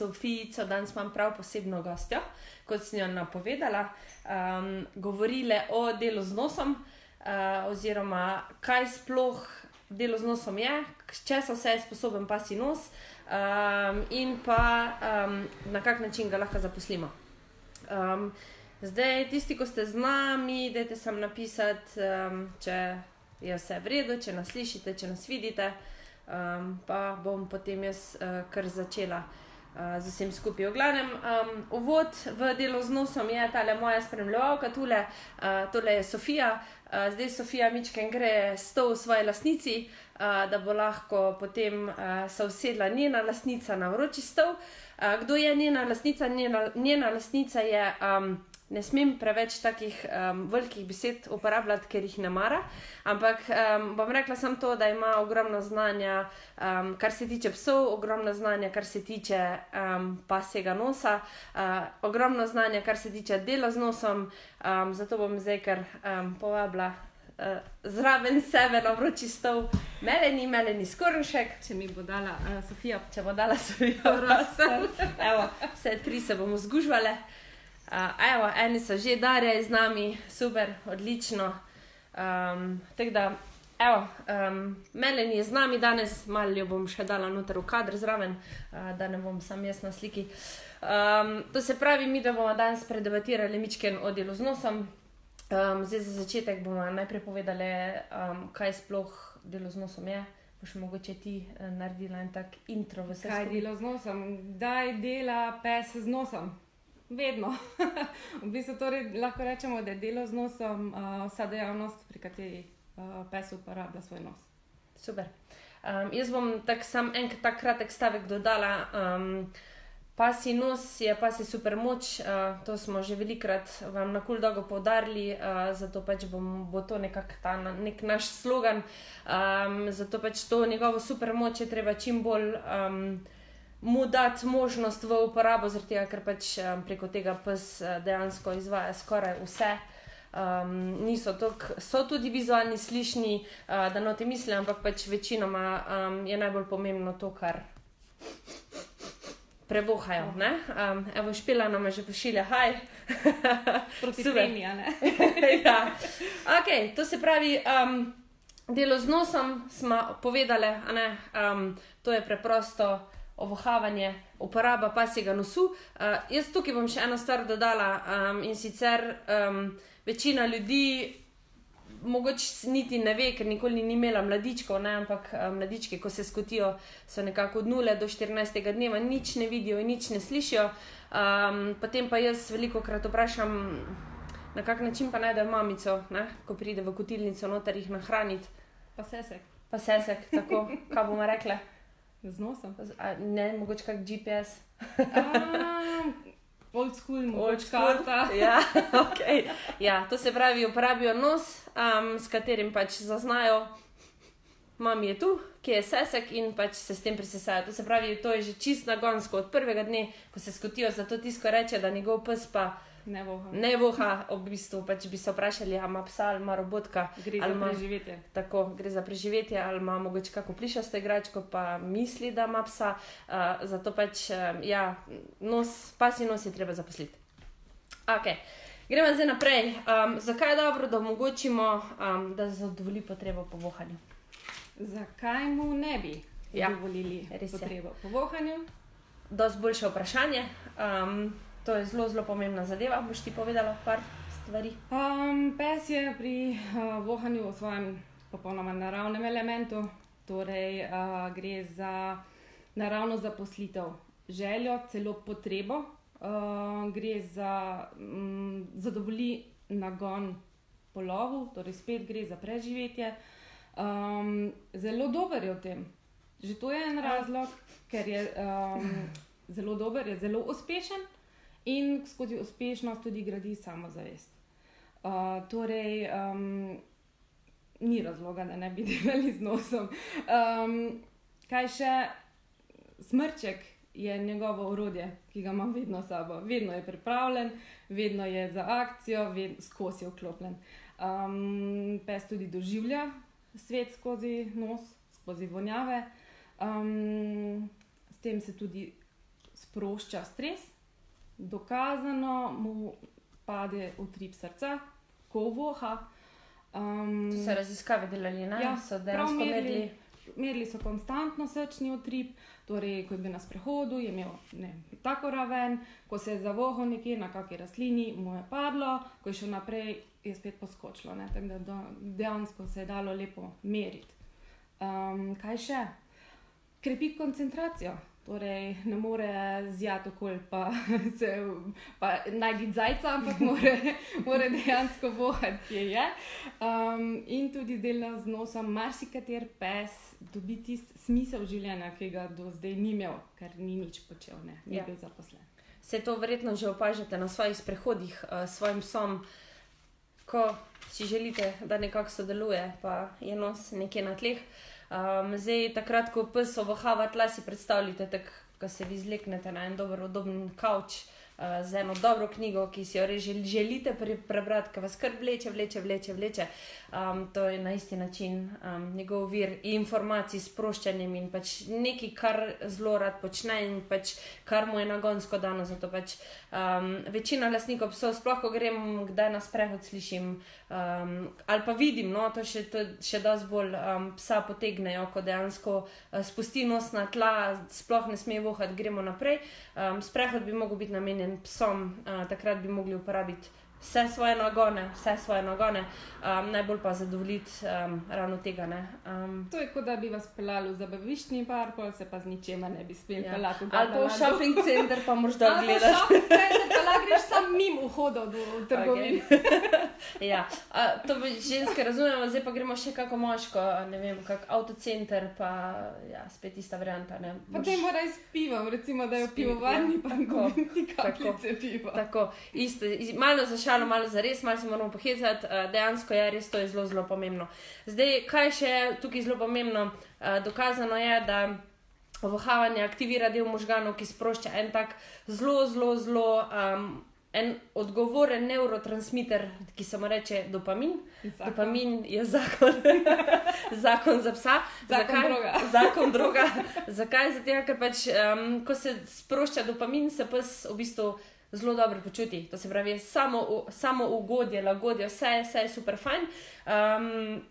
Sofijo, danes imam prav posebno gostjo, kot sem jo napovedala, um, govorile o delu z nosom, uh, oziroma kaj sploh delo z nosom je, če so vse sposoben pasi nos um, in pa um, na kak način ga lahko zaposlimo. Um, zdaj, tisti, ki ste z nami, dajte sem napisati, um, če je vse v redu, če nas slišite, če nas vidite. Um, pa bom potem jaz uh, kar začela z vsem skupaj. V glavnem, um, uvod v delo z nosom je ta le moja spremljevalka, tule, uh, tole je Sofija. Uh, zdaj Sofija Mičken gre s to v svoji lasnici, uh, da bo lahko potem uh, se usedla njena lasnica na vroči stol. Uh, kdo je njena lasnica? Njena, njena lasnica je. Um, ne smem preveč takih um, velikih besed uporabljati, ker jih ne mara. Ampak um, bom rekla samo to, da ima ogromno znanja, um, kar se tiče psov, ogromno znanja, kar se tiče um, pasega nosa, uh, ogromno znanja, kar se tiče dela z nosom. Um, zato bom zdaj kar um, povabila. Uh, zraven sebe na vroči stol, meleni, meleni skornšek. Če mi bo dala uh, Sofija, če bo dala Sofija, prostor. Evo, vse tri se bomo zgužvali. Uh, evo, eni so že darje z nami, super, odlično. Um, Tako da, evo, um, Meleni je z nami danes, malo jo bom še dala noter v kader zraven, uh, da ne bom sam jaz na sliki. Um, to se pravi, mi da bomo danes predebatirali mičken o delu z nosom. Um, zdaj za začetek bomo najprej povedali, um, kaj sploh delo z nosom je. Boš mogoče ti uh, naredila en tak intro v vse. Kaj delo z nosom? Kdaj dela pes z nosom? Vedno. v bistvu torej lahko rečemo, da je delo z nosom uh, vsa dejavnost, pri kateri uh, pes uporablja svoj nos. Super. Um, jaz bom tak sam en tak kratek stavek dodala. Um, Pasi nos je pasi super moč, uh, to smo že velikrat vam na kul dolgo povdarili, uh, zato pač bom, bo to nekako ta nek naš slogan. Um, zato pač to njegovo super moč je treba čim bolj. Um, mu dati možnost v uporabo, tega, ker pač um, preko tega pes uh, dejansko izvaja skoraj vse. Um, niso tok, so tudi vizualni, slišni, uh, da no te mislim, ampak pač večinoma um, je najbolj pomembno to, kar prevohajo. Um, evo, špila nam že pošilja, haj. Proti Sloveniji. ja. okay, to se pravi, um, delo z nosom smo povedali, um, to je preprosto ovohavanje, uporaba pasjega nosu. Uh, jaz tukaj bom še eno stvar dodala um, in sicer um, večina ljudi. Mogoče niti ne ve, ker nikoli ni imela mladičkov, ne? ampak um, mladički, ko se skotijo, so nekako od 0 do 14 dneva, nič ne vidijo in nič ne slišijo. Um, potem pa jaz veliko krat vprašam, na kak način pa najdejo mamico, ne? ko pride v kotilnico, noter jih nahraniti. Pa sesek. Pa sesek, tako, kaj bomo rekli. Z nosom. A, ne, mogoče kak GPS. Old school, old school. Ja, okay. ja, to se pravi, uporabijo nos, um, s katerim pač zaznajo, mami je tu, ki je sesek in pač se s tem presesajo. To se pravi, to je že čist nagonsko od prvega dne, ko se skotijo, zato tisto reče, da njegov pes pa. Ne voha. Ne voha, v bistvu pač bi se vprašali, ali ima psa ali ima robotka. Gre za preživetje. Tako, gre za preživetje, ali ima mogoče kako plišasto igračko, pa misli, da ima psa. Uh, zato pač, um, ja, nos, pas in nos je treba zaposliti. Okay. Gremo zdaj naprej. Um, zakaj je dobro, da omogočimo, um, da zadovolji potrebo po vohanju? Zakaj mu ne bi zadovoljili ja, potrebo po vohanju? Dosti boljše vprašanje. Um, To je zelo, zelo pomembna zadeva. Boš ti povedala par stvari? Um, pes je pri uh, vohanju v svojem popolnoma naravnem elementu, torej uh, gre za naravno zaposlitev, željo, celo potrebo, uh, gre za um, zadovolji nagon po lovu, torej spet gre za preživetje. Um, zelo dober je v tem. Že to je en razlog, ker je um, zelo dober, je zelo uspešen in skozi uspešnost tudi gradi samozavest. Uh, torej, um, ni razloga, da ne bi delali z nosom. Um, kaj še smrček je njegovo orodje, ki ga ima vedno s sabo. Vedno je pripravljen, vedno je za akcijo, vedno skozi vklopljen. Um, pes tudi doživlja svet skozi nos, skozi vonjave. Um, s tem se tudi sprošča stres, dokazano mu pade utrip srca, ko voha. Um, so raziskave delali, ne? Ja, so dejansko merili, merili. merili so konstantno srčni utrip, torej, ko je bil na sprehodu, je imel ne, tako raven, ko se je zavohal nekje na kakšni rastlini, mu je padlo, ko je šel naprej, je spet poskočilo. ne, Tako da do, dejansko se je dalo lepo meriti. Um, kaj še? Krepi koncentracijo. Torej, ne more zjati okol, pa, se, pa najti zajca, ampak more, more dejansko vohati, kje je. Um, in tudi z delom z nosom, marsikater pes dobi tisti smisel življenja, ki ga do zdaj ni imel, ker ni nič počel, ne, ni Ja. bil zaposlen. Se to verjetno že opažate na svojih sprehodih uh, s svojim psom, ko si želite, da nekako sodeluje, pa je nos nekje na tleh. Um, zdaj, takrat, ko pes ovohava tla, si predstavljate, ko se vi zleknete na en dober, udoben kavč. Uh, z eno dobro knjigo, ki si jo res žel- želite pre, prebrati, ki vas kar vleče, vleče, vleče. vleče. Um, to je na isti način um, njegov vir informacij s sproščanjem in pač nekaj, kar zelo rad počne in pač kar mu je nagonsko dano. Zato pač um, večina lastnikov psov, sploh ko grem kdaj na sprehod, slišim um, ali pa vidim, no, to še, to še dosti bolj um, psa potegnejo, ko dejansko uh, spusti nos na tla, sploh ne sme vohati, gremo naprej. Um, sprehod bi mogel biti namenjen psom, uh, takrat bi mogli uporabiti. Vse svoje nagone, vse svoje nagone, um, najbolj pa zadovoljiti um, ravno tega. ne. Um, To je kot da bi vas peljali v zabaviščni park, se pa z ničemer ne bi smeli Ja. peljati. v ali pa v shopping center, pa moraš da Ali pa gledati. shopping center, pa lahko greš sam mimo vhoda do trgovine. Ja, a, to ženske razumemo, zdaj pa gremo še kako moško, ne vem, kak avtocenter, pa ja, spet ista varianta. ne. Boš- Potem mora s pivom, recimo, da je v pivovarni, ja, pa tako, ti kapljice piva. Tako, isto, iz- malo za šalo, malo za res, malo se moramo pohecati, uh, dejansko je res to je zelo, zelo pomembno. Zdaj, kaj še je tukaj zelo pomembno? Uh, dokazano je, da vohavanje aktivira del možganov, ki sprošča en tak zelo, zelo, zelo. Um, En odgovoren neurotransmiter, ki se mu reče dopamin. Zakon. Dopamin je zakon, zakon za psa. Zakon Zakaj? droga. Zakon droga. Zakaj? Zato, ker pač, um, ko se sprošča dopamin, se pes v bistvu zelo dobro počuti. To se pravi, samo, samo ugodje, lagodje, vse, vse je super fajn. Um,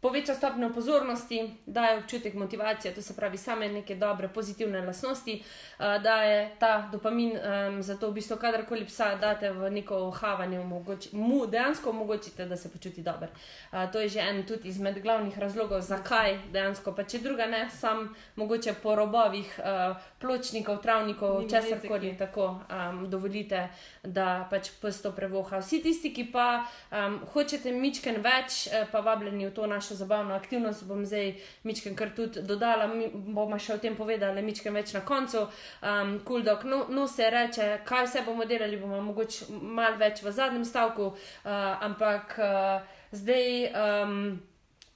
Poveča stopnjo pozornosti, daje občutek motivacije, to se pravi, same neke dobre, pozitivne lastnosti, uh, daje ta dopamin, um, zato v bistvu, kadarkoli psa date v neko ohavanje, omogoči, mu dejansko omogočite, da se počuti dobro. Uh, to je že en tudi izmed glavnih razlogov, zakaj dejansko, pa če druga ne, sam mogoče po robovih uh, pločnikov, travnikov, česar koli tako um, dovolite, da pač pes to prevoha. Vsi tisti, ki pa um, hočete mičken več, eh, pa vabljeni v to našo zabavno aktivnost, bom zdaj mičken kar tudi dodala, mi bomo še o tem povedali, mičken več na koncu. Um, Kuldok no, no se reče, kaj vse bomo delali, bomo mogoče malo več v zadnjem stavku, uh, ampak uh, zdaj. Um,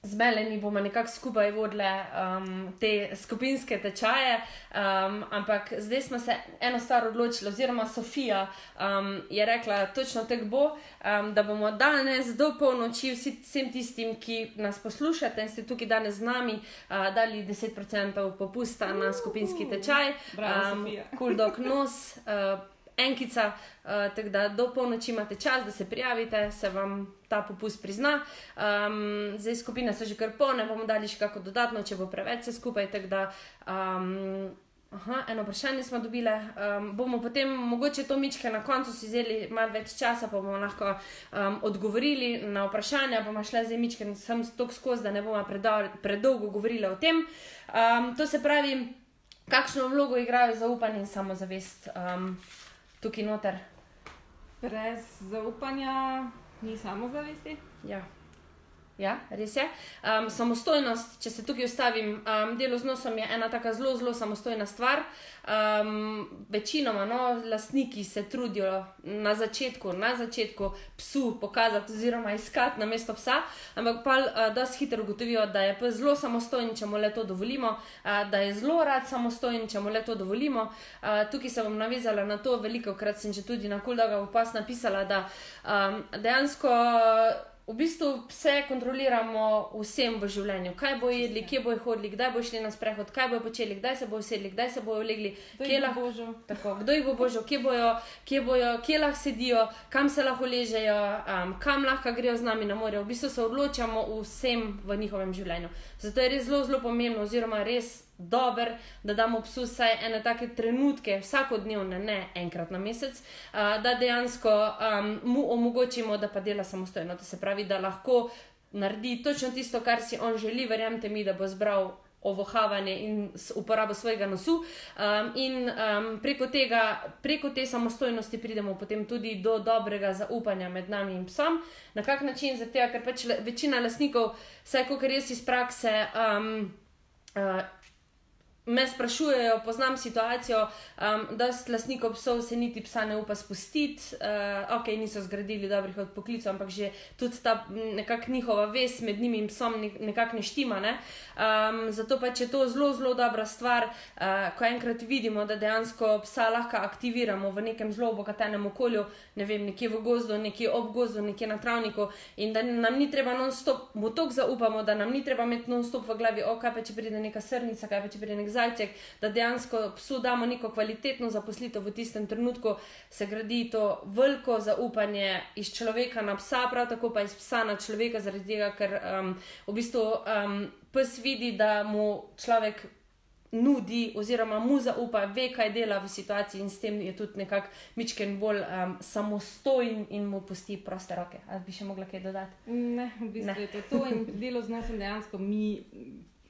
Z Meleni bomo nekako skupaj vodile um, te skupinske tečaje, um, ampak zdaj smo se eno stvar odločili, oziroma Sofija um, je rekla, točno tako bo, um, da bomo danes do polnoči vsem tistim, ki nas poslušate in ste tukaj danes z nami, uh, dali 10% popusta na skupinski tečaj. Bravo, Sofija. Kuldok nos. Uh, Enkica, uh, tako da do polnoči imate čas, da se prijavite, se vam ta popust prizna. Um, zdaj skupine so že kar polne, bomo dali še kako dodatno, če bo preveč vse skupaj. Da, um, aha, eno vprašanje smo dobili. Um, bomo potem mogoče to mičke na koncu si vzeli malo več časa, pa bomo lahko um, odgovorili na vprašanja. Bomo šli zdaj mičke sem stok skozi, da ne bomo predol, predolgo govorili o tem. Um, to se pravi, kakšno vlogo igrajo zaupanje in samozavest um, tukaj noter. Brez zaupanja ni samozavesti. Ja. Ja, res je. Um, samostojnost, če se tukaj ustavim, um, delo z nosom je ena tako zelo, zelo samostojna stvar. Um, večinoma, no, lastniki se trudijo na začetku, na začetku psu pokazati, oziroma iskati na mesto psa, ampak pa uh, dosti hitro ugotovijo, da je pes zelo samostojen, če mu le to dovolimo, uh, da je zelo rad samostojen, če mu le to dovolimo. Uh, tukaj se bom navezala na to, veliko krat sem že tudi na Kuldaga v pas napisala, da um, dejansko v bistvu vse kontroliramo vsem v življenju. Kaj bo jedli, kje bo hodili, kdaj bo šli na sprehod, kaj bo počeli, kdaj se bo usedli, kdaj se bo ulegli, kje lahko božo. Tako, kdo jih bo božal, kje bojo, kje, bojo, kje lahko sedijo, kam se lahko ležejo, um, kam lahko grejo z nami na morje. V bistvu se odločamo vsem v njihovem življenju. Zato je res zelo, zelo pomembno, oziroma res dober, da damo psu vsaj ene take trenutke, vsakodnevne, ne enkrat na mesec, uh, da dejansko um, mu omogočimo, da pa dela samostojno. To se pravi, da lahko naredi točno tisto, kar si on želi, verjamete mi, da bo zbral. Ovohavanje in uporabo svojega nosu, um, in um, preko, tega, preko te samostojnosti pridemo potem tudi do dobrega zaupanja med nami in psom. Na kak način? Zato, ker pač le, večina lasnikov, vsaj kot res iz prakse, um, uh, me sprašujejo, poznam situacijo, um, da s lasnikom psov se niti psa ne upa spustiti, uh, ok, niso zgradili dobrih odpoklicov, ampak že tudi ta nekakšna njihova vez med njimi in psom nekako ne štima. Ne? Um, zato pa če to zelo, zelo dobra stvar, uh, ko enkrat vidimo, da dejansko psa lahko aktiviramo v nekem zelo obogatenem okolju, ne vem, nekje v gozdu, nekje ob gozdu, nekje na travniku, in da nam ni treba non-stop, mu tok zaupamo, da nam ni treba imeti non-stop v glavi, ok, pa če pride neka srnica, kaj pa če pride nek zajček, da dejansko psu damo neko kvalitetno zaposlitev v tistem trenutku, se gradi to veliko zaupanje iz človeka na psa, prav tako pa iz psa na človeka, zaradi tega, ker um, v bistvu um, pes vidi, da mu človek. Nudi, oziroma mu zaupa, ve, kaj dela v situaciji, in s tem je tudi nekako mičken bolj um, samostojen in mu pusti proste roke. Ali bi še mogla kaj dodati? Ne, v bistvu ne. je to, to in delo z nosom dejansko mi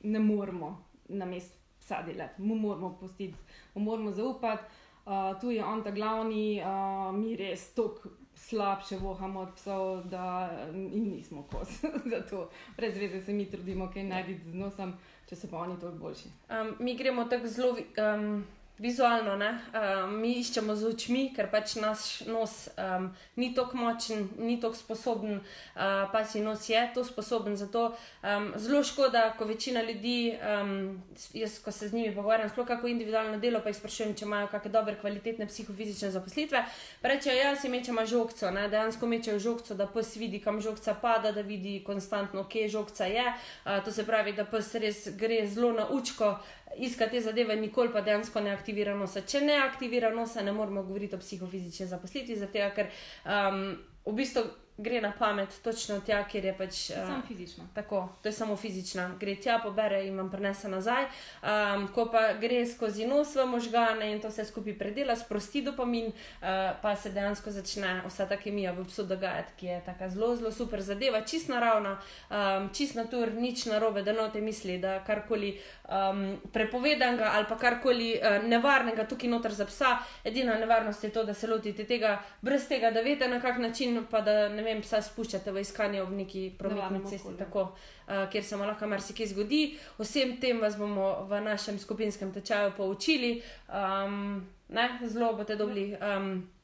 ne moremo na mestu psa delati, mu moramo pustiti, mu moramo zaupati. Uh, tu je on ta glavni, uh, mi res tako slabše vohamo od psov, da jim nismo kos. Zato brez veze se mi trudimo, kaj najditi z nosom, če so pa oni toliko boljši. Um, mi gremo tako zelo. Um vizualno, uh, mi iščemo z očmi, ker pač naš nos um, ni tako močen, ni tako sposoben, uh, pa si nos je to sposoben. Zato um, zelo škoda, ko večina ljudi, um, jaz ko se z njimi pogovarjam, sploh kako individualno delo, pa jih sprašujem, če imajo kakšne dobre, kvalitetne psihofizične zaposlitve. Rečejo, ja, si mečemo žogco, ne? dejansko mečejo žogco, da pes vidi, kam žogca pada, da vidi konstantno, kje žogca je. Uh, to se pravi, da pes res gre zelo na učko iskati te zadeve, nikoli pa dejansko ne aktivira nosa. Če ne aktivira nosa, ne moramo govoriti o psihofizični zaposlitvi, zato ker um, v bistvu gre na pamet točno tja, kjer je pač. Uh, samo fizično. Tako, to je samo fizična. Gre tja, pobere in vam prenese nazaj. Um, ko pa gre skozi nos v možgane in to vse skupaj predela, sprosti dopamin, uh, pa se dejansko začne vsa ta kemija v psu dogajati, ki je tako zelo, zelo super zadeva, čist naravna, um, čist natur, nič narobe, da note misli, da karkoli um, prepovedanega ali pa karkoli uh, nevarnega tukaj noter za psa. Edina nevarnost je to, da se lotite tega brez tega, da veste na kak način, pa da ne vem, psa spuščate v iskanje ob neki prometni cesti, tako, uh, kjer se lahko marsikaj zgodi. Vsem tem vas bomo v našem skupinskem tečaju poučili. Um, ne, zelo boste dobili. Um,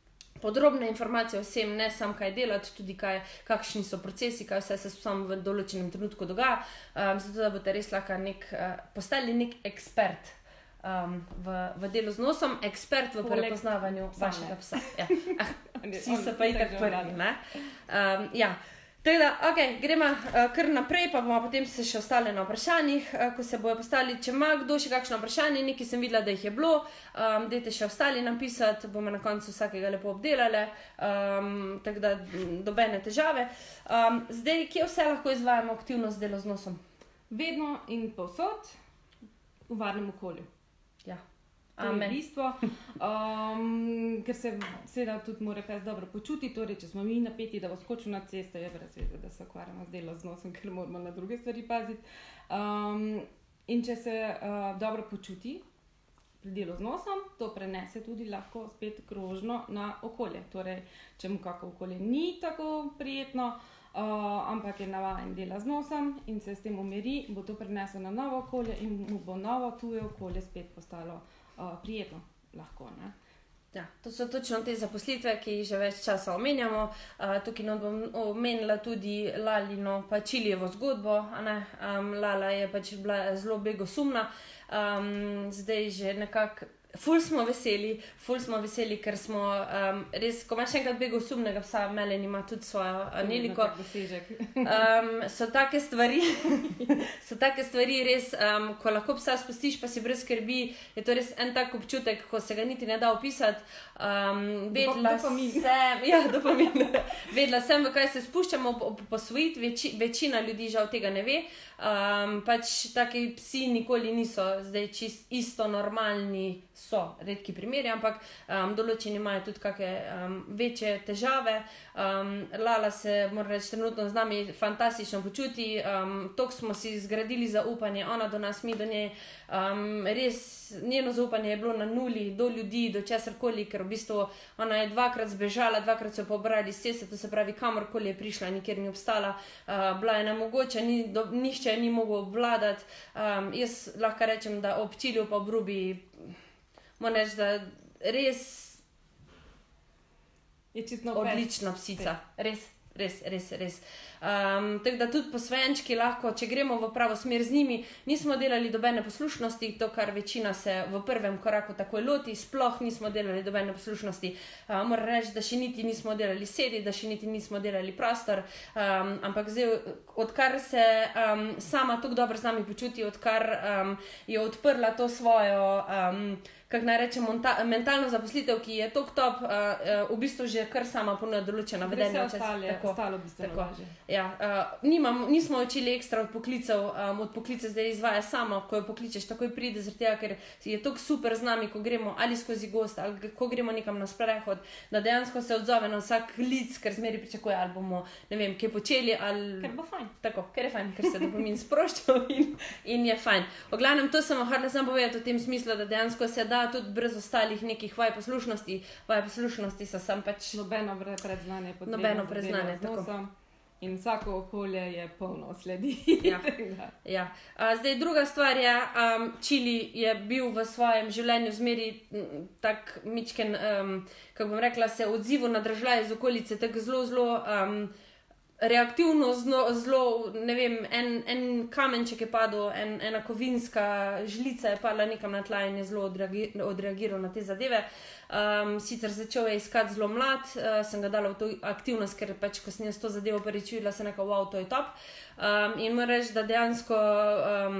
Podrobne informacije o vsem, ne samo kaj delati, tudi kaj, kakšni so procesi, kaj vse se samo v določenem trenutku dogaja, um, zato da boste res lahko nek, uh, postali nek ekspert um, v, v delu z nosom, ekspert v prepoznavanju vašega psa. Ja. Ah, vsi so pa itak prvi. Um, ja. Teda, okay, gremo uh, kar naprej, pa bomo potem se še ostali na vprašanjih, uh, ko se bojo postali. Če ima kdo še kakšno vprašanje, nekaj sem videla, da jih je bilo, um, dajte še ostali napisati, bomo na koncu vsakega lepo obdelali, um, tako da dobene težave. Um, zdaj, kje vse lahko izvajamo aktivnost delo z nosom? Vedno in povsod v varnem okolju. To je bistvo, um, ker se seveda tudi mora pes dobro počutiti. Torej, če smo mi napeti, da bo skočil na cesto, je brez veze, da se ukvarjamo z delom z nosom, ker moramo na druge stvari paziti. Um, in če se uh, dobro počuti pri delu z nosom, to prenese tudi lahko spet krožno na okolje. Torej, če mu kako okolje ni tako prijetno. Uh, ampak je navaden dela z nosom in se s tem umiri, bo to prenesel na novo okolje in mu bo novo tuje okolje spet postalo prijetno, lahko. Ne? Ja, to so točno te zaposlitve, ki jih že več časa omenjamo. Uh, tukaj nam bom omenila tudi Lalino, pa Čilijevo zgodbo. Um, Lala je pač bila zelo begosumna, um, zdaj že nekako Ful smo veseli, ful smo veseli, ker smo um, res, ko imaš enkrat bego sumnega psa, Meleni ima tudi svojo aneliko. Um, so take stvari, so take stvari res, um, ko lahko psa spustiš, pa si brez skrbi, je to res en tak občutek, ko se ga niti ne da opisati. Um, vedela sem, ja, vedela sem, v kaj se spuščamo posvojiti, Veči, večina ljudi žal tega ne ve. Um, pač taki psi nikoli niso zdaj čist isto normalni, so redki primeri, ampak um, določeni imajo tudi kakšne um, večje težave. Um, Lala se, mora reči, trenutno z nami fantastično počuti, um, tok smo si zgradili zaupanje, ona do nas, mi do nje. Um, res njeno zaupanje je bilo na nuli, do ljudi, do česar koli, ker v bistvu ona je dvakrat zbežala, dvakrat so pobrali sese, to se pravi, kamorkoli je prišla, nikjer ni obstala, uh, bila je nemogoče, ni, do, nišče ni mogel obvladati. Um, jaz lahko rečem, da ob cilju pa obrubi, moram reči, da res je čisto odlična psica, res, res, res. res. Um, tako da tudi posvenčki lahko, če gremo v pravo smer z njimi, nismo delali dobene poslušnosti, to, kar večina se v prvem koraku takoj loti, sploh nismo delali dobene poslušnosti. Uh, moram reči, da še niti nismo delali sedi, da še niti nismo delali prostor. Um, ampak zdaj, odkar se um, sama tako dobro z nami počuti, odkar um, je odprla to svojo. Um, Kako naj rečem, mentalno zaposlitev, ki je tok top, uh, uh, v bistvu že kar sama ponuja določena vedenja. Vse ostalo je ostalo, v bistvu. Tako, Ja, uh, nimam, nismo učili ekstra od poklicev, um, od poklice zdaj izvaja sama, ko jo pokličeš, takoj pride, tega, ker je to super z nami, ko gremo ali skozi gost, ali ko gremo nekam na sprehod, da dejansko se odzove na vsak lic, ker zmeri pričakuje, ali bomo ne vem, kaj počeli. Ali... Ker bo fajn. Tako, ker je fajn, ker se dopomin sproščal in, in je fajn. O glavnem, to sem hotel samo povedati v tem smislu, da dejansko se da tudi brez ostalih nekih vaj poslušnosti, vaj poslušnosti so sam pač. Nobeno predznanje, nobeno predznanje in vsako okolje je polno sledi. ja. Ja. A, zdaj, druga stvar je, um, Čili je bil v svojem življenju zmeri tako mičken, um, kako bom rekla, se odzival na države iz okolice, tako zelo, zelo. Um, Reaktivno, zelo, ne vem, en, en kamenček je padel, en, ena kovinska žlica je padla nekam na tla in je zelo odreagiral na te zadeve. Um, sicer začel je iskati zelo mlad, uh, sem ga dal v to aktivnost, ker pač, ko sem jaz to zadevo prvič videla, se je nekako, wow, to je top. Um, in moram reči, da dejansko. Um,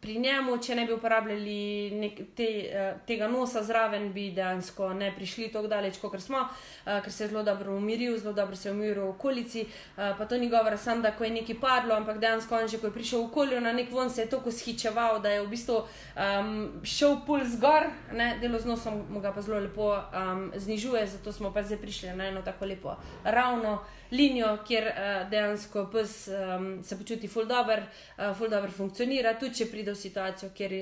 pri njemu, če ne bi uporabljali nek, te, uh, tega nosa zraven, bi dejansko ne prišli tako daleč, kot smo, uh, ker se je zelo dobro umiril, zelo dobro se je umiril v okolici. Uh, pa to ni govora samo, da ko je nekaj padlo, ampak dejansko on že, ko je prišel v okolje na nek von, se je tako shičeval, da je v bistvu um, šel puls gor, ne, delo z nosom mu ga pa zelo lepo um, znižuje, zato smo pa zdaj prišli na eno tako lepo ravno linijo, kjer uh, dejansko pes um, se počuti ful dobr, uh, ful dobr funkcionira, tudi če pride v situacijo, kjer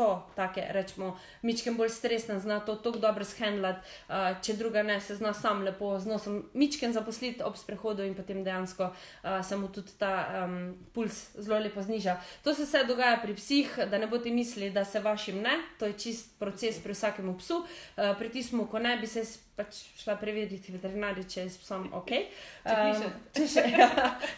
so take, rečemo, mičkem bolj stresne, zna to tako dobro shendlati, uh, če druga ne, se zna sam lepo z nosom mičkem zaposliti ob sprehodu in potem dejansko uh, se mu tudi ta um, puls zelo lepo zniža. To se vse dogaja pri psih, da ne boste mislili, da se vašim ne, to je čist proces pri vsakem psu, uh, pri tismu, ko ne bi se pač šla preveriti veterinarje, če je s psom ok. Um, če, še, ja,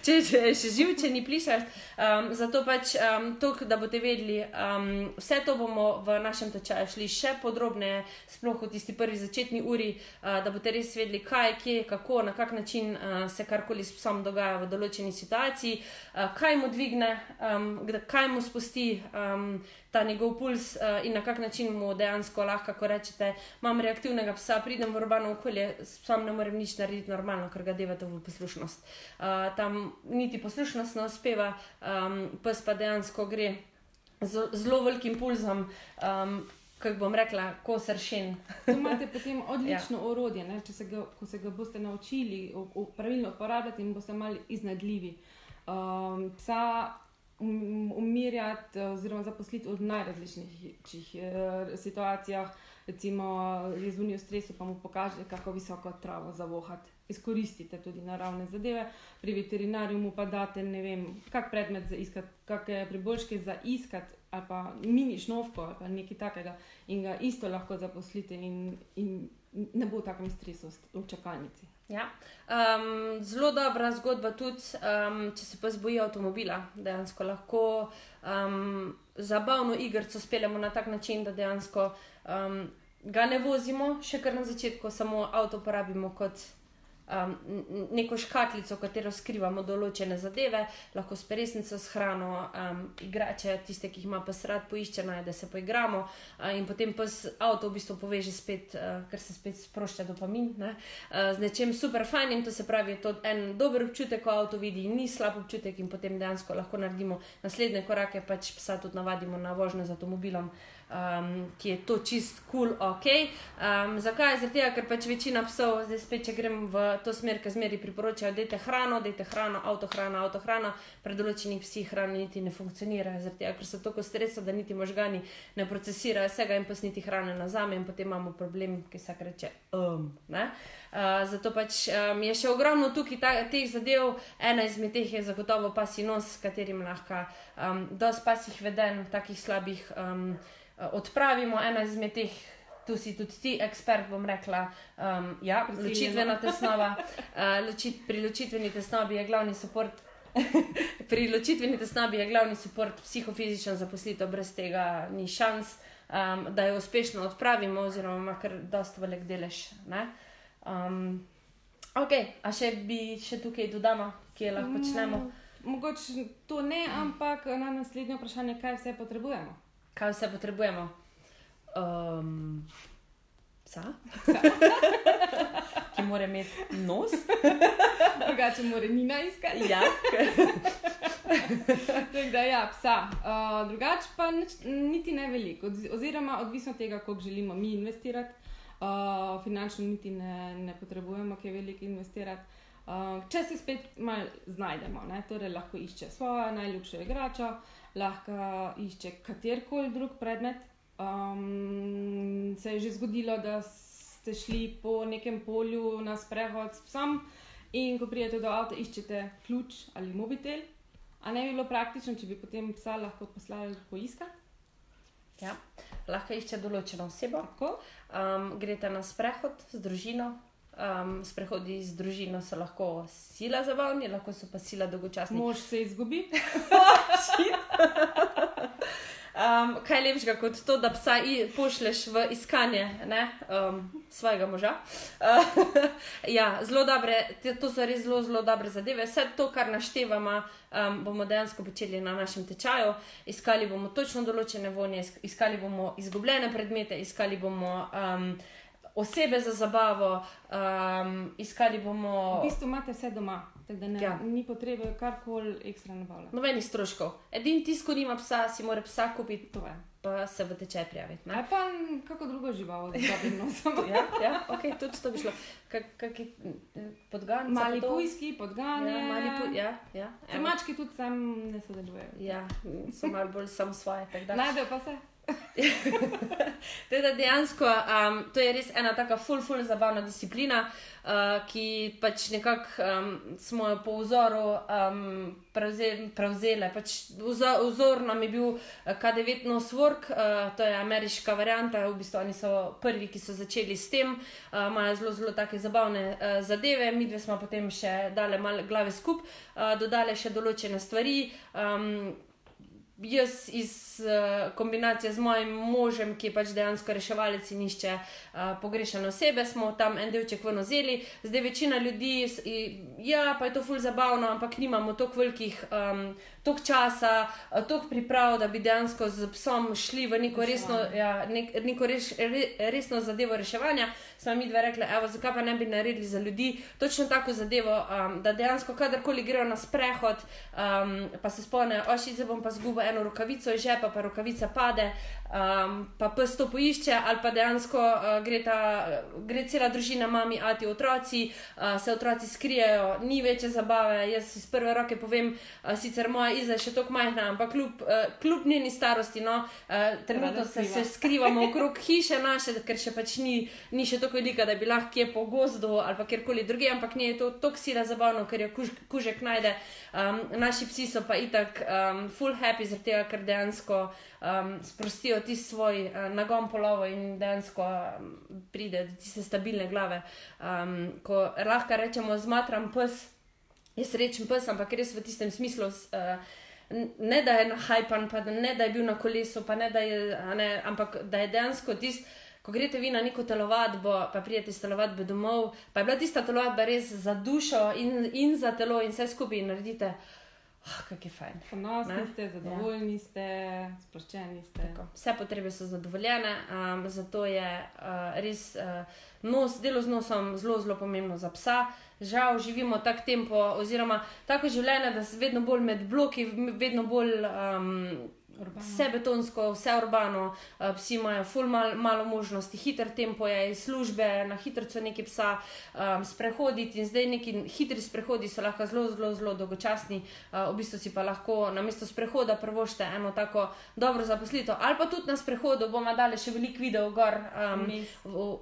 če, če je še živ, če ni plišal. Um, zato pač um, to, da boste vedeli, um, vse to bomo v našem tečaju šli še podrobneje, sploh v tisti prvi začetni uri, uh, da boste res vedeli, kaj, kje, kako, na kak način uh, se karkoli s psom dogaja v določeni situaciji, uh, kaj mu dvigne, um, kaj mu spusti. Um, ta njegov puls uh, in na kak način mu dejansko lahko, ko rečete, imam reaktivnega psa, pridem v urbano okolje, sam ne morem nič narediti normalno, ker ga devate v poslušnost. Uh, tam niti poslušnost ne uspeva, um, pes pa dejansko gre z zelo velikim pulzom. Um, Kako bom rekla, ko se rešim. imate potem odlično ja. orodje, če se ga, se ga boste naučili pravilno uporabljati in boste malo iznadljivi. Um, psa umirjati oziroma zaposliti v najrazličnejših eh, situacijah, recimo je zunaj v stresu, pa mu pokažete, kako visoko travo zavohati. Izkoristite tudi naravne zadeve, pri veterinarju mu pa date, ne vem, kak predmet za iskati, kakšne priboljške za iskati, ali pa mini šnovko, ali pa nekaj takega, in ga isto lahko zaposlite, in, in ne bo v takem stresu v čakalnici. Ja. Um, zelo dobra zgodba tudi, um, če se pa zboji avtomobila, dejansko lahko um, zabavno igrico speljemo na tak način, da dejansko um, ga ne vozimo, še kar na začetku, samo avto uporabimo kot um, neko škatlico, v katero skrivamo določene zadeve, lahko s peresnico, s hrano, um, igrače, tiste, ki jih ima pa srad, poišče naj, da se poigramo uh, in potem z avto v bistvu poveže spet, uh, ker se spet sprošča dopamin. Ne? Uh, z nečem super fajnim, to se pravi, to je en dober občutek, ko avto vidi, ni slab občutek in potem dejansko lahko naredimo naslednje korake, pač psa tudi navadimo na vožnjo z avtomobilom um, ki je to čist kul, cool, ok. Um, zakaj? Zato, ker pač večina psov, zdaj spet, če grem v to smer, ki zmeri priporočajo, da je hrano, da je hrano, avto hrana, avto hrana, pred določenih psih hrana niti ne funkcionira, zato, ker so tako stresni, da niti možgani ne procesirajo vsega in pasniti hrane na zame in potem imamo problem, ki se reče. Um, Uh, zato pač um, je še ogromno tukaj ta, teh zadev, ena izmed teh je zagotovo pasji nos, s katerim lahko um, dosti pasjih veden, takih slabih. Um, odpravimo eno izmed teh. Tu si tudi ti, ekspert, bom rekla, um, ja, ločitvena tesnova. Uh, ločit, pri ločitveni tesnobi je glavni support. pri ločitveni tesnobi je glavni support psihofizičen zaposlitev, brez tega ni šans, um, da jo uspešno odpravimo, oziroma kar dosta velik delež. Um, ok, a še bi še tukaj dodamo, kje lahko počnemo? Mm, mogoče to ne, ampak na naslednje vprašanje, kaj vse potrebujemo kaj vse potrebujemo? Um, psa, ki mora imeti nos, drugače mora nina iskati. Ja. Tako da, ja, psa. Uh, drugače pa nič, niti ne veliko, oziroma odvisno od tega, koliko želimo mi investirati. Uh, finančno niti ne, ne potrebujemo, ki je veliko investirati. Uh, če se spet malo znajdemo, ne? torej lahko išče svojo najljubšo igračo, uh, lahko išče katerkoli drug predmet. Um, se je že zgodilo, da ste šli po nekem polju na sprehod s psom in ko pridete do avta, iščete ključ ali mobitel. A ne bi bilo praktično, če bi potem psa lahko poslali poiskati? Ja, lahko išče določeno osebo. Um, greste na sprehod z družino, Um, sprehodi z družino so lahko sila za vami, lahko so pa sila dolgočasna. Mož se izgubi. um, kaj lepšega kot to, da psa pošleš v iskanje um, svojega moža? Uh, ja, zelo dobre, to so res zelo, zelo dobre zadeve. Vse to, kar naštevamo, um, bomo dejansko počeli na našem tečaju. Iskali bomo točno določene vonje, iskali bomo izgubljene predmete, iskali bomo. Um, osebe za zabavo, um, iskali bomo. V bistvu imate vse doma, tako da ne, ja. ni potrebe karkoli ekstra nabavljati. Nobenih stroškov. Edini tisk, ko nima psa, si mora psa kupiti. To je. Pa se v tečaj prijaviti. Ali pa kako drugo živalo, da bi samo. ja, ja, ok, tudi to bi šlo. Kakšni podgani? Mali pujski, podgani. Ja, mali pu ja, ja. Mački tudi sam ne sodelujejo. Ja, so malo bolj samo svoje. Najdejo pa se. teda dejansko um, to je res ena tako full, full zabavna disciplina, uh, ki pač nekako um, smo jo po vzoru um, prevzeli. prevzeli. Pač vzor, vzor nam je bil uh, K9 Noswork, uh, to je ameriška varianta, v bistvu oni so prvi, ki so začeli s tem, uh, imajo zelo, zelo take zabavne uh, zadeve, mi dve smo potem še dali malo glave skupaj, uh, dodali še določene stvari. Um, jaz iz uh, kombinacije z mojim možem, ki je pač dejansko reševalec in išče uh, pogrešene osebe, smo tam en delček v nozeli. Zdaj večina ljudi, ja, pa je to ful zabavno, ampak nimamo toliko velikih. Um, Tok časa, tok priprav, da bi dejansko z psom šli v neko resno, ja, nek, neko reš, re, resno zadevo reševanja, smo mi dve rekli, evo, zakaj pa ne bi naredili za ljudi točno tako zadevo, um, da dejansko kadarkoli grejo na sprehod, um, pa se spomnijo, oši, zdaj bom pa zgubil eno rokavico iz žepa, pa rokavica pade, um, pa pes to poišče, ali pa dejansko uh, gre, ta, gre cela družina, mami, ati, otroci, uh, se otroci skrijejo, ni večje zabave. Jaz iz prve roke povem, uh, sicer moja iza je še tako majhna, ampak kljub, uh, kljub njeni starosti, no, uh, trenutno se, se skrivamo okrog hiše naše, ker še pač ni, ni še tako velika, da bi lahko kje po gozdu ali pa kjerkoli druge, ampak ni to tako sila zabavno, ker jo kuž, kužek najde. Um, naši psi so pa itak um, full happy, zaradi tega, ker dejansko um, sprostijo ti svoj uh, nagon polovo in dejansko um, pride do tiste stabilne glave. Um, ko lahko rečemo, zmatram pes, jaz rečem pes, ampak res v tistem smislu. Uh, Ne da je nahajpan, pa ne da je bil na kolesu, ne, da je, ne, ampak da je dejansko tisti, ko greste vi na neko telovadbo, pa prijete iz telovadbe domov, pa je bila tista telovadba res za dušo in, in za telo in vse skupaj in naredite. Oh, Kako je fajn. Ponosni Ne? ste, zadovoljni ste, sproščeni ste. Tako. Vse potrebe so zadovoljene, um, zato je uh, res uh, nos, delo z nosom zelo, zelo pomembno za psa. Žal živimo tak tempo, oziroma tako življenje, da se vedno bolj med bloki, vedno bolj um, Urbano. vse betonsko, vse urbano, uh, psi imajo ful mal, malo možnosti, hiter tempo je iz službe, na hitro neki psa um, sprehoditi in zdaj neki hitri sprehodi so lahko zelo, zelo, zelo dolgočasni, uh, v bistvu si pa lahko na mesto sprehoda prvošte eno tako dobro zaposlitev, ali pa tudi na sprehodu bomo dali še veliko videov gor. Um,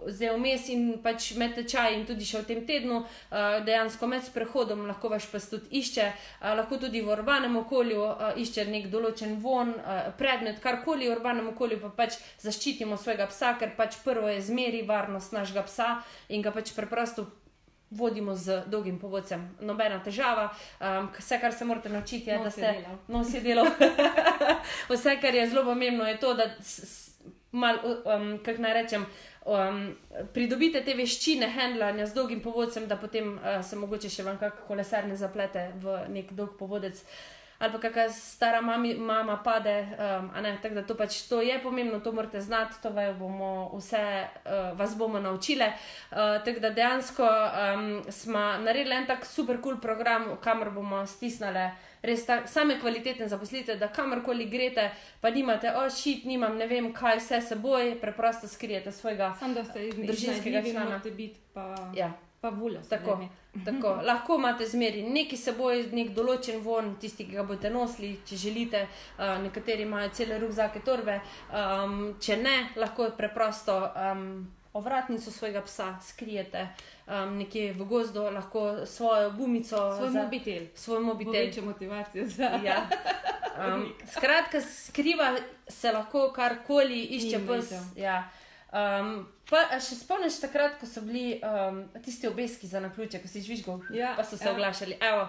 zdaj vmes in pač med tečaj in tudi še v tem tednu, uh, dejansko med sprehodom lahko vaš pes tudi išče, uh, lahko tudi v urbanem okolju uh, išče nek določen von, uh, predmet, karkoli v urbanem okolju, pa pač zaščitimo svojega psa, ker pač prvo je zmeri varnost našega psa in ga pač preprosto. Vodimo z dolgim povodcem, nobena težava. Um, vse, kar se morate naučiti, je, Nos da ste delal. nos je delal. Vse, kar je zelo pomembno, je to, da s- s- mal, um, kako naj rečem, um, pridobite te veščine handlanja z dolgim povodcem, da potem uh, se mogoče še vam kak kolesar ne zaplete v nek dolg povodec. Ali pa kakšna stara mami, mama pade, um, ne, tako da to pač to je pomembno, to morate znati, to vaju bomo vse, uh, vas bomo naučile. Uh, tako da dejansko um, smo naredili en tak super kul cool program, kamor bomo stisnili res ta, same kvalitetne zaposlitve, da kamorkoli greste, pa nimate, o šit, nimam ne vem kaj vse seboj, preprosto skrijete svojega. Iz Družinskega člana. Ja. Pa voljo. Tako. Tako, lahko imate zmeri neki seboj, nek določen von, tisti, ki ga boste nosili, če želite. Uh, nekateri imajo cele rukzake, torbe. Um, če ne, lahko preprosto um, ovratnico svojega psa skrijete um, nekje v gozdu, lahko svojo gumico, Svoj za, mobitel. svoj mobitel. večja motivacija za. Ja. Um, skratka, skriva se lahko karkoli, išče pes. Ja. Um, pa še spomniš takrat, ko so bili um, tisti obeski za naključje, ko si žvižgal, Ja, pa so se ja. oglašali. Evo,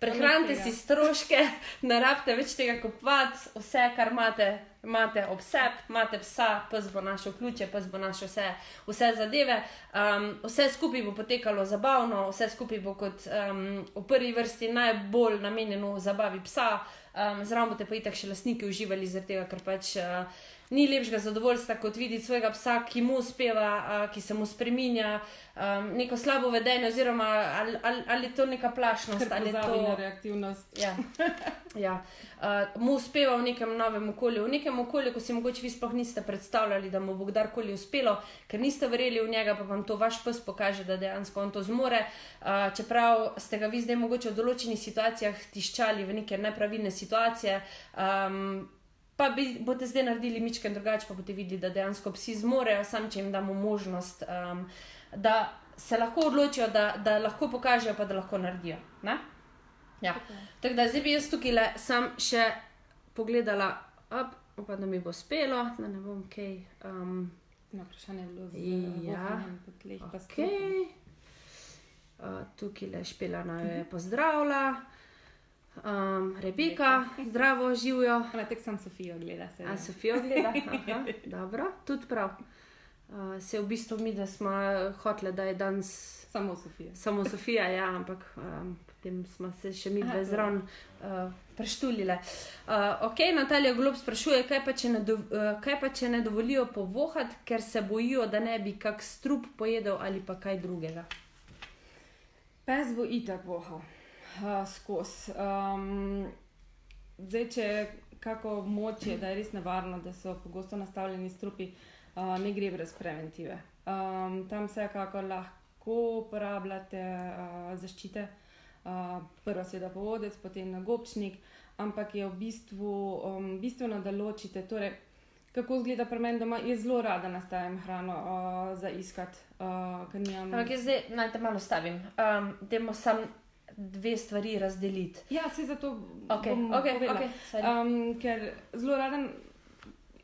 prehranite si stroške, ne rabite več tega kupovati, vse, kar imate, imate ob sebi, imate psa, pes bo našel ključe, pes bo našel vse, vse zadeve. Um, vse skupaj bo potekalo zabavno, vse skupaj bo kot um, v prvi vrsti najbolj namenjeno zabavi psa. Um, Zraven boste pa itak še lastniki uživali, zaradi tega, ker pač uh, ni lepšega zadovoljstva, kot videti svojega psa, ki mu uspeva, ki se mu spremenja, um, neko slabo vedenje, oziroma ali, ali, ali je to neka plašnost, ali je to. reaktivnost. Ja. Ja. Uh, mu uspeva v nekem novem okolju, v nekem okolju, ko si mogoče vi sploh niste predstavljali, da mu bo kdarkoli uspelo, ker niste verjeli v njega, pa vam to vaš pes pokaže, da dejansko on to zmore. Uh, čeprav ste ga vi zdaj mogoče v določenih situacijah tiščali v neke nepravilne situacije. Um, Pa bi, boste zdaj naredili mičken drugače, pa boste videli, da dejansko psi zmorejo, sam če jim damo možnost, um, da se lahko odločijo, da, da lahko pokažejo, pa da lahko naredijo. Ne? Ja. Tako da zdaj bi jaz tukaj le sam še pogledala, up, upam, da mi bo uspelo, da ne bom kaj. Um, Na vprašanje je bilo Ja. tleh. pa s okay. uh, tukaj le špela naj jo je pozdravila. Um, Rebeka, zdravo, živijo. Ona tek sam Sofijo gleda se. A Sofijo gleda? Aha, dobro, tudi prav. Uh, se v bistvu mi, da smo hoteli, da je danes Samo Sofija. samo Sofija, ja, ampak um, potem smo se še mi dve zraven uh, preštulile. Uh, ok, Natalija Glob sprašuje, kaj pa, ne, do, uh, kaj pa če ne dovolijo povohati, ker se bojijo, da ne bi kak strup pojedel ali pa kaj drugega. Pes bo itak vohal uh, skozi. Um, zdaj, če kako moče, da je res nevarno, da so pogosto nastavljeni strupi, uh, ne gre brez preventive. Um, tam vsekakor lahko uporabljate uh, zaščite, uh, prvo seveda povodec, potem nagobčnik, ampak je v bistvu um, bistveno, da ločite. Torej, kako izgleda pri meni doma, jaz zelo rada nastavim hrano uh, za iskat, uh, nimam. Ampak jaz zdaj naj te malo stavim. Um, Dajmo sam dve stvari razdeliti. Ja, se zato Ok, bom ok, povedala. ok. sorry. Um, ker zelo rada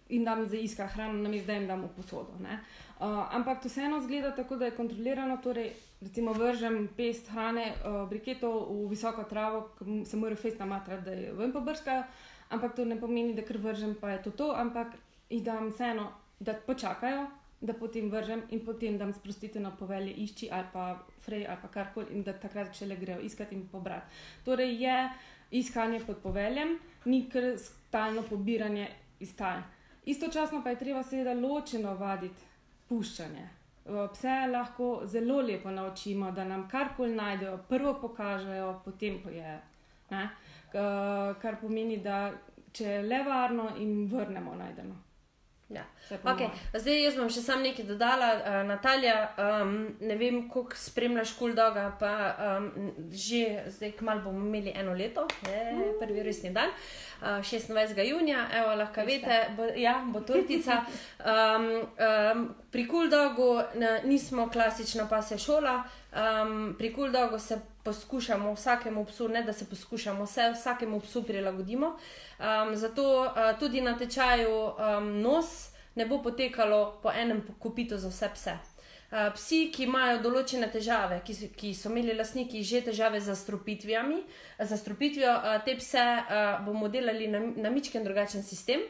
jim dam za iskati hrano, namesto da jim dam v posodo. ne. Uh, ampak to vseeno zgleda tako, da je kontrolirano. Torej, recimo, vržem pest hrane, uh, briketov v visoko travo, se morajo fest namatrati, da je ven pobrskajo. Ampak to ne pomeni, da kar vržem, pa je to to, ampak jih dam vseeno, da počakajo, da potem vržem in potem dam sprostitev na povelje išči ali pa frej ali karkoli in da takrat še le grejo iskati in pobrati. Torej je iskanje pod poveljem, ni kar stalno pobiranje iz tal. Istočasno pa je treba seveda ločeno vaditi puščanje. Pse lahko zelo lepo naučimo, da nam karkoli najdejo, prvo pokažejo, potem pojejo. Kar pomeni, da če je le varno in vrnemo najdeno. Ja. Okay. Zdaj, jaz bom še sam nekaj dodala. Uh, Natalija, um, ne vem, koliko spremljaš Kuldoga, pa um, že zdaj, kmalo bomo imeli eno leto, je prvi resni dan. Uh, 26. junija, evo, lahko veste, bo, ja, bo tortica. Um, um, pri Kuldogu nismo klasična pasja šola, um, pri Kuldogu se poskušamo vsakemu psu, ne da se poskušamo vse, vsakemu psu prilagodimo. Um, zato uh, tudi na tečaju um, nos ne bo potekalo po enem kopitu za vse pse. Uh, psi, ki imajo določene težave, ki so, ki so imeli lastniki že težave z zastrupitvijo, uh, te pse uh, bomo delali na, na mičken drugačen sistem.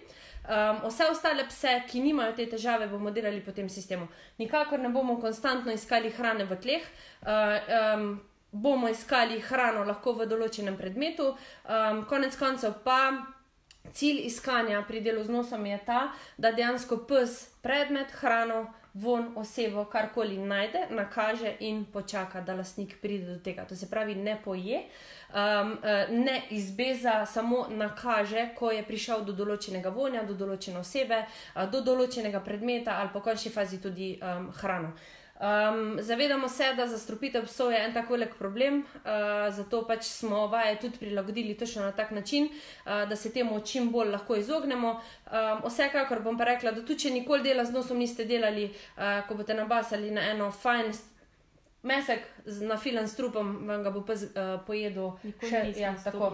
Um, vse ostale pse, ki nimajo te težave, bomo delali po tem sistemu. Nikakor ne bomo konstantno iskali hrane v tleh, uh, um, bomo iskali hrano lahko v določenem predmetu, um, konec koncev pa. Cilj iskanja pri delu z nosom je ta, da dejansko pes predmet, hrano, von, osebo, karkoli najde, nakaže in počaka, da lastnik pride do tega. To se pravi, ne poje, um, ne izbeza, samo nakaže, ko je prišel do določenega vonja, do določene osebe, do določenega predmeta ali po končni fazi tudi um, hrano. Um, zavedamo se, da zastrupitev psov je en tako velik problem, uh, zato pač smo vaje tudi prilagodili točno na tak način, uh, da se temu čim bolj lahko izognemo. Um, vsekakor bom pa rekla, da tudi če nikoli dela z nosom niste delali, uh, ko boste nabasali na eno fajn. Mesek na filan s trupom, vam ga bo pa uh, pojedel, še ja, tako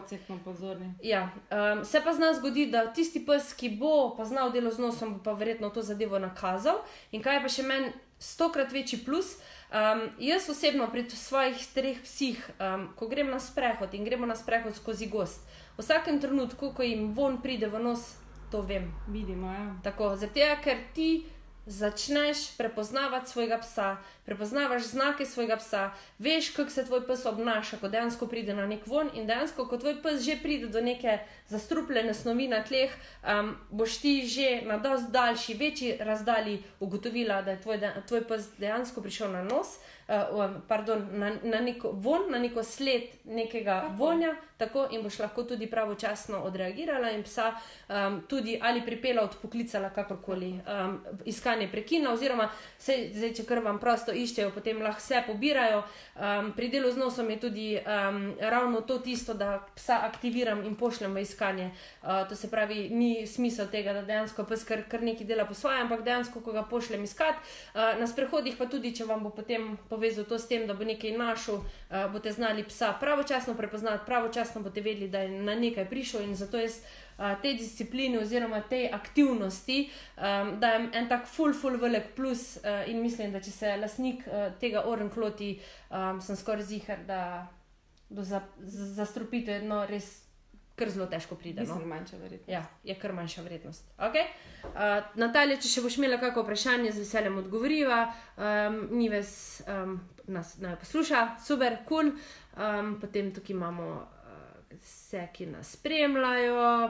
pozorni. Ja, um, se pa zna zgoditi, da tisti pes, ki bo poznal delo z nosom, bo pa verjetno to zadevo nakazal. In kaj pa še meni stokrat večji plus. Um, jaz osebno pri svojih treh psih, um, ko grem na sprehod in gremo na sprehod skozi gost, v vsakem trenutku, ko jim von pride v nos, to vem. Vidimo, ja. Tako, zato, ker ti začneš prepoznavati svojega psa, prepoznavaš znake svojega psa, veš, kako se tvoj pes obnaša, ko dejansko pride na nek von in dejansko, ko tvoj pes že pride do neke zastrupljene snovi na tleh, um, boš ti že na dosti daljši, večji razdalji ugotovila, da je tvoj, tvoj pes dejansko prišel na nos uh, pardon, na, na neko von, na neko sled nekega tako. vonja, tako in boš lahko tudi pravočasno odreagirala in psa um, tudi ali pripela, odpoklicala, kakorkoli um, iskanje prekina, oziroma se, zdaj, če kar vam prosto iščejo, potem lahko vse pobirajo. Um, pri delu z nosom je tudi um, ravno to tisto, da psa aktiviram in pošljem v iskanje. Uh, to se pravi, ni smisel tega, da dejansko pes kar, kar nekaj dela po svojem, ampak dejansko, ko ga pošljem iskat, uh, na sprehodih pa tudi, če vam bo potem povezal to s tem, da bo nekaj našel, uh, boste znali psa pravočasno prepoznati, pravočasno boste vedeli, da je na nekaj prišel in zato jaz. Te discipline, oziroma te aktivnosti, um, da je en tak full, full, velik plus, uh, in mislim, da če se lasnik uh, tega oren kloti, um, sem skoraj zihar, da do zastrupitve za no, res kar zelo težko pride. No? Manjša. Ja, je kar manjša vrednost. Okay. Uh, Natalija, če še boš imela kakšno vprašanje, z veseljem odgovoriva. Um, Nives um, nas naj posluša, super, kul. Cool. Um, potem tukaj imamo vse, ki nas spremljajo.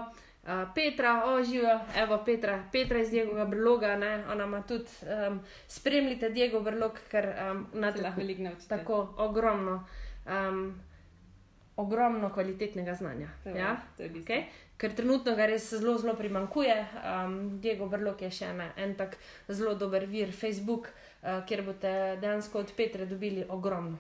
Uh, Petra, oživijo, evo Petra, Petra iz Diego Brloga, ne? ona ima tudi, um, spremljite Diego Brlog, ker um, na tem lahko veliko naučite. Tako ogromno. Um, ogromno kvalitetnega znanja. To, ja? to okay? Ker trenutno ga res zelo, zelo primankuje. Um, Diego Brlok je še ena, en tak zelo dober vir, Facebook, uh, kjer boste dejansko od Petra dobili ogromno.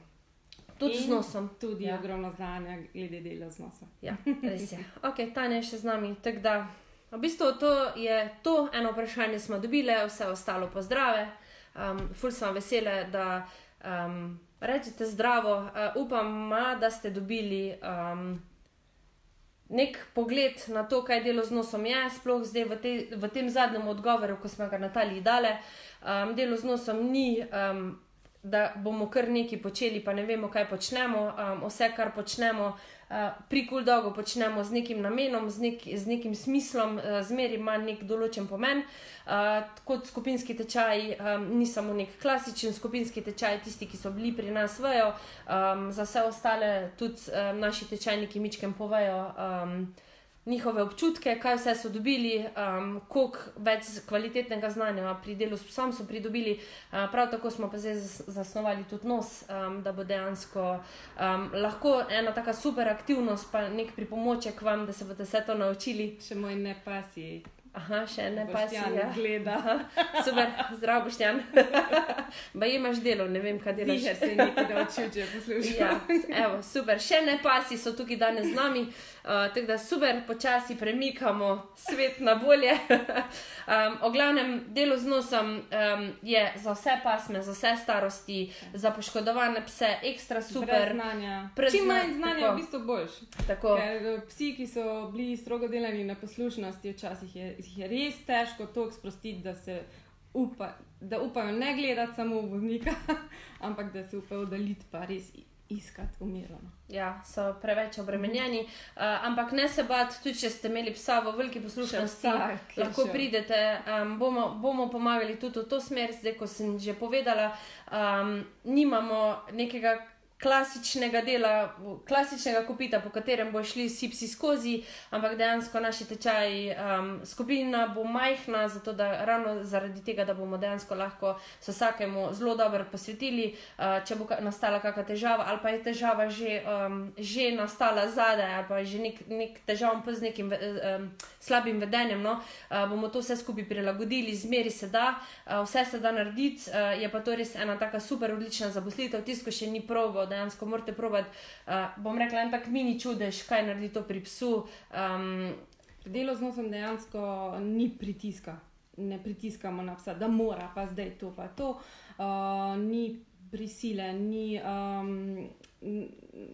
Tudi z nosom. Tudi ja. ogromno znanja, glede dela z nosom. Ja, res je. Ok, Tanja je še z nami. Da, v bistvu to je to eno vprašanje, smo dobili, vse ostalo pa zdrave. Um, ful sem vesela, da. Um, Rečete zdravo, uh, upam, ma, da ste dobili um, nek pogled na to, kaj delo z nosom je, sploh zdaj v, te, v tem zadnjem odgovoru, ko smo ga Nataliji dali. Um, delo z nosom ni um, da bomo kar nekaj počeli, pa ne vemo, kaj počnemo. Um, vse, kar počnemo uh, pri Kuldogu, počnemo z nekim namenom, z, nek, z nekim smislom, uh, zmeri ima nek določen pomen. Uh, kot skupinski tečaj, um, ni samo nek klasičen skupinski tečaj, tisti, ki so bili pri nas, vejo, um, za vse ostale tudi um, naši tečajniki mičkem povejo. Um, njihove občutke, kaj vse so dobili, um, koliko več kvalitetnega znanja pri delu s psom so pridobili. Uh, prav tako smo pa zdaj zasnovali tudi nos, um, da bo dejansko um, lahko ena taka super aktivnost, pa nek pripomoček vam, da se boste vse to naučili. Še moj ne pasi. Aha, še ne pa si ja. gleda. Super, zdrav boštjan. Ba imaš delo, ne vem, kaj delaš. Že se nekaj naučil, če poslušaš. Ja, evo, super, še ne pa si so tukaj danes z nami. Uh, tako da super, počasi premikamo svet na bolje. um, o glavnem delu z nosom um, je za vse pasme, za vse starosti, za poškodovane pse, ekstra super. Čim manj znanja, tako. v bistvu boljš. Ker psi, ki so bili strogo delani na poslušnosti, včasih je jih je res težko to sprostiti, da se upa, da upajo ne gledati samo vodnika, ampak da se upajo oddaliti pa res. Iskati umirjeno. Ja, so preveč obremenjeni, uh, ampak ne se bati, tudi če ste imeli psa v veliki poslušnosti, lahko še. pridete. Um, bomo, bomo pomagali tudi v to smer, zdaj ko sem že povedala. Um, nimamo nekega klasičnega dela, klasičnega kopita, po katerem bo šli vsi psi skozi, ampak dejansko naši tečaji, um, skupina bo majhna, zato da ravno zaradi tega, da bomo dejansko lahko se vsakemu zelo dobro posvetili, uh, če bo nastala kakšna težava ali pa je težava že, um, že nastala zadaj ali pa že nek, nek težav z nekim um, slabim vedenjem, no, uh, bomo to vse skupaj prilagodili, zmeri se da, uh, vse se da narediti, uh, je pa to res ena taka super odlična zaposlitev, tisto še ni probo dejansko morate probati. Uh, bom rekla, en tak mini čudež, kaj naredi to pri psu. Um, Delo z nosom dejansko ni pritiska, ne pritiskamo na psa, da mora pa zdaj to pa to. Uh, ni prisile, ni. Um,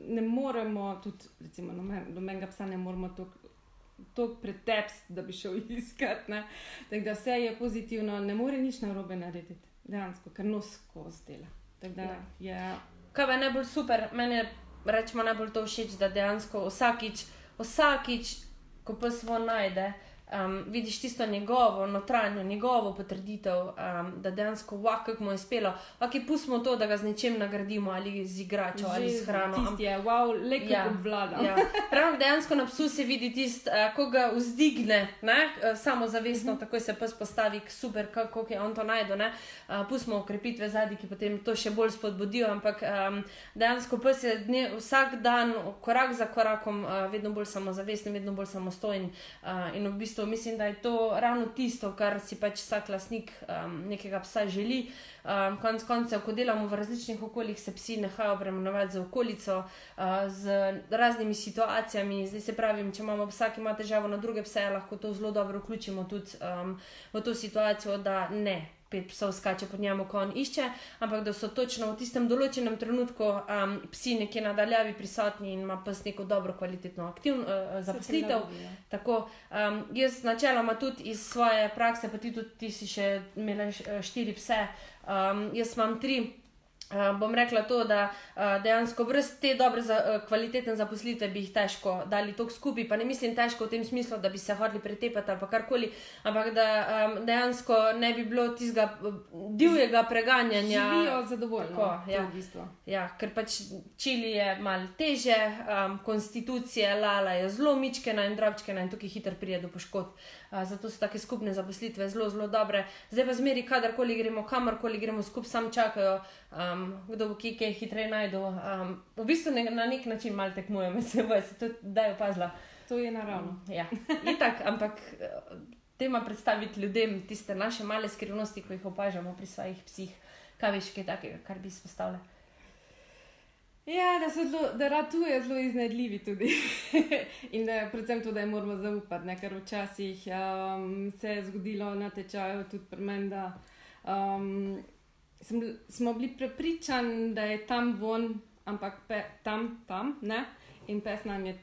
Ne moremo, tudi recimo, do menega psa ne moremo tako pretepst, da bi šel iskat. Tako da vse je pozitivno, ne more nič narobe narediti, dejansko, ker nos skozi dela. Tako da ja. je kaj je najbolj super, meni je najbolj to všeč, da dejansko vsakič, vsakič, ko pa on najde um, vidiš tisto njegovo notranjo, njegovo potrditev, um, da dejansko, wow, kako mu je uspelo. Ok, pustimo to, da ga z nečem nagradimo ali z igračo ali z hrano. Tisti je, wow, lepo ja, obvlada. Ja. Prav dejansko na psu se vidi tisto, uh, ko ga vzdigne, uh, samo zavestno, uh mhm. -huh. tako se pa postavi, super, kako je on to najdel. Uh, pustimo ukrepitve zadnji, ki potem to še bolj spodbudijo, ampak um, dejansko pa se dne, vsak dan, korak za korakom, uh, vedno bolj samozavesten, vedno bolj samostojen uh, in v bistvu bistvu mislim, da je to ravno tisto, kar si pač vsak lasnik um, nekega psa želi. Um, konec koncev, ko delamo v različnih okoljih, se psi nehajo obremenovati z okolico, uh, z raznimi situacijami. Zdaj se pravi, če imamo psa, ki ima težavo na druge pse, lahko to zelo dobro vključimo tudi um, v to situacijo, da ne pet psov skače pod njim, ko on išče, ampak da so točno v tistem določenem trenutku um, psi nekje nadaljavi prisotni in ima pes neko dobro, kvalitetno aktivno uh, zaposlitev. Tako, um, jaz načeloma tudi iz svoje prakse, pa ti tudi ti si še imel štiri pse, um, jaz imam tri. Uh, bom rekla to, da uh, dejansko brez te dobre, za, uh, kvalitetne zaposlitve bi jih težko dali tako skupaj. Pa ne mislim težko v tem smislu, da bi se hodili pretepati ali karkoli, ampak da um, dejansko ne bi bilo tistega divjega preganjanja. Živijo zadovoljno. Ja. ja, ker pač čili je mal teže, um, konstitucija lala je zelo mičkena in drobčkena in tukaj hitro pride do poškodb. Zato so take skupne zaposlitve zelo, zelo dobre. Zdaj pa zmeri, kadarkoli gremo, kamorkoli gremo, skupaj sam čakajo. Um, kdo bo kje hitreje najdel. Um, v bistvu ne, na nek način malo tekmujemo, se bo se tudi daj opazila. To je naravno. Um, ja, itak, ampak eh, tema predstaviti ljudem tiste naše male skrivnosti, ki jih opažamo pri svojih psih, kaj veš, kaj takega, kar bi izpostavljali. Ja, da zelo, da ratuje zelo iznajdljivi tudi. in da predvsem to, da jim moramo zaupati, ne? ker včasih um, se je zgodilo na tečaju tudi pri meni, da um, sem, smo bili prepričani, da je tam von, ampak pe, tam, tam, ne. In pes nam je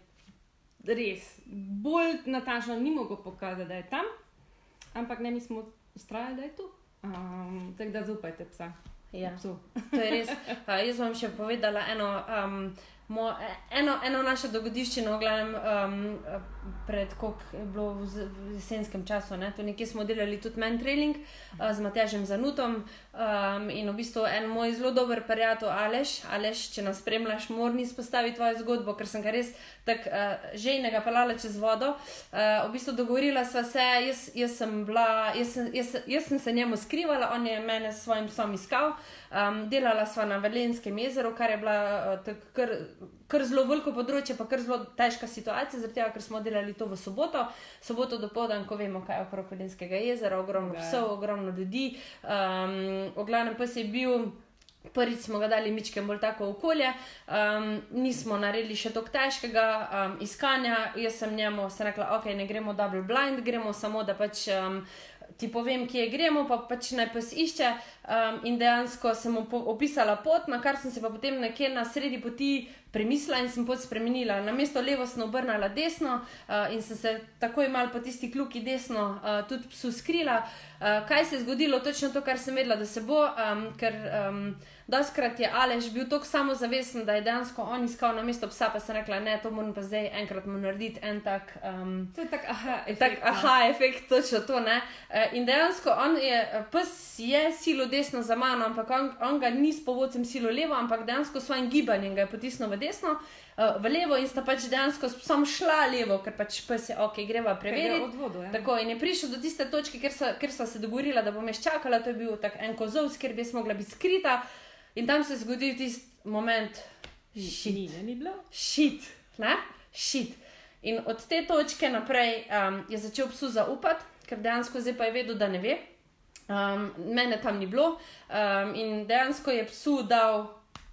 res bolj natančno ni mogel pokazati, da je tam, ampak ne mi smo ustrajali, da je tu. Um, tako da zaupajte psa. Ja. To je res. Uh, jaz vam še povedala eno. Um, mo, eno, eno naše dogodišče, gledam, um, pred koliko je bilo v, v jesenskem času, ne? to nekje smo delali tudi men trailing uh, z Matežem Zanutom um, in v bistvu en moj zelo dober prijatelj Aleš, Aleš, če nas spremljaš, moram izpostaviti tvojo zgodbo, ker sem ga res tako uh, žejnega pelala čez vodo. Uh, v bistvu dogovorila sva se, jaz, jaz, sem bila, jaz, jaz, jaz sem se njemu skrivala, on je mene s svojim psom iskal. Um, delala sva na Velenskem jezeru, kar je bila uh, tako kar zelo veliko področje, pa kar zelo težka situacija, zaradi tega, ker smo delali to v soboto, soboto do povdan, ko vemo, kaj je okrog Kodenskega jezera, ogromno psov, ogromno ljudi. Um, v glavnem pa se je bil. Prvič smo ga dali mičke bolj tako okolje, um, nismo naredili še tako težkega um, iskanja. Jaz sem njemu rekla, ok, ne gremo double blind, gremo samo da pač. Um, ti povem, kje gremo, pa pač naj pes išče. Um, in dejansko sem opisala pot, na kar sem se pa potem nekje na sredi poti premislila in sem pot spremenila. Na mesto levo sem obrnila desno uh, in sem se takoj mal po tisti kljuki desno uh, tudi psu skrila. Uh, kaj se je zgodilo, točno to, kar sem vedela, da se bo, um, ker. Um, Doskrat je Alež bil tako samozavesten, da je dejansko on iskal na mesto psa, pa sem rekla, ne, to moram pa zdaj enkrat mu narediti en tak. Um, to je tak aha efekt. Tak aha efekt, točno to. Ne? E, in dejansko on je, pes je silo desno za mano, ampak on, on ga ni s povodcem silo levo, ampak dejansko s svojim gibanjem ga je potisnil v desno. Uh, v levo in sta pač dejansko samo šla levo, ker pač pes je ok, greva preveriti. Odvodu, ja. Tako in je prišel do tiste točke, ker sva se dogovorila, da bom jaz čakala, to je bil tak en kozovc, ker bi smogla biti skrita. In tam se je zgodil tisti moment, šit. Ni, ni bilo? Šit, ne? Šit. In od te točke naprej um, je začel psu zaupati, ker dejansko zdaj pa je vedel, da ne ve. Um, mene tam ni bilo. Um, in dejansko je psu dal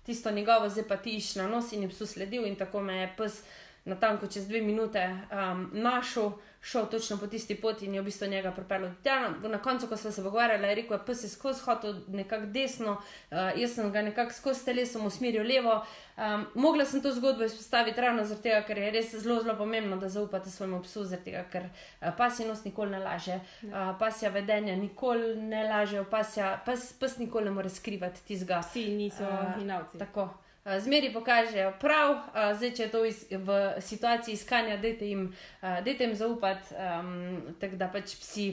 tisto njegovo, zdaj pa tiš na nos in je psu sledil in tako me je pes na tanko čez dve minute um, našel šel točno po tisti poti in je v bistvu njega pripeljal tja. Na koncu, ko smo se pogovarjali, je rekel, da je skozi hotel nekako desno, uh, jaz sem ga nekako skozi telesom usmeril levo. Um, mogla sem to zgodbo izpostaviti ravno zato, ker je res zelo, zelo pomembno, da zaupate svojemu psu, tega, ker uh, pasji nos nikoli ne laže, uh, pasja vedenja nikoli ne laže, pasja, pas, pas nikoli ne more skrivati tizga. Vsi niso uh, hinavci. Tako. Eh, zmeri pokažejo prav, uh, zdaj če je to iz, v situaciji iskanja, dajte jim, uh, jim zaupati, um, tako da pač psi,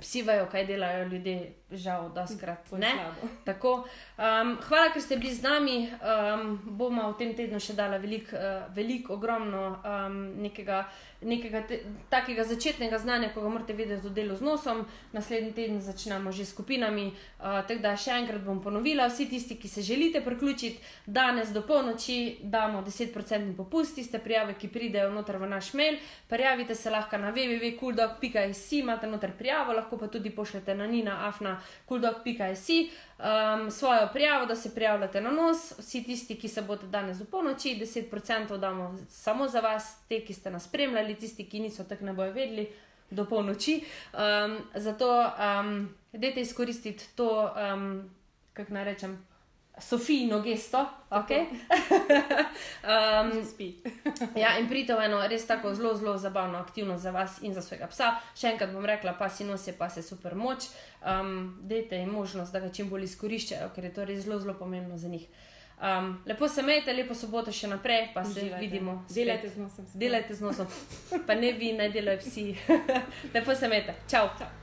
psi vejo, kaj delajo ljudje, žal, da skrat ne. Tako, um, hvala, ker ste bili z nami. Um, bomo v tem tednu še dala veliko, uh, velik, ogromno um, nekega nekega te, takega začetnega znanja, ko ga morate vedeti v delu z nosom. Naslednji teden začnemo že s skupinami. Uh, tako da še enkrat bom ponovila, vsi tisti, ki se želite priključiti, danes do polnoči damo 10% popust, tiste prijave, ki pridejo noter v naš mail. Prijavite se lahko na www.kuldog.js, imate noter prijavo, lahko pa tudi pošljete na nina.afna.kuldog.js um, svojo prijavo, da se prijavljate na nos. Vsi tisti, ki se bodo danes do polnoči, 10% damo samo za vas, te, ki ste nas spremljali, tisti, ki niso tako ne bojo vedeli. Do polnoči. Um, zato, um, dajte izkoristiti to, um, kako naj rečem, Sofijino gesto, okay? um, spi. ja, in pridite v eno res tako zelo, zelo zabavno aktivnost za vas in za svojega psa. Še enkrat bom rekla, pa si nosi, pa se super moč. Um, dajte jim možnost, da ga čim bolj izkoriščajo, ker je to res zelo, zelo pomembno za njih. Um, lepo se imejte, lepo soboto še naprej, pa se Uživajte. vidimo. Delajte z nosom. Delajte z nosom, pa ne vi, ne delajo psi. lepo se imejte. Čau. Čau.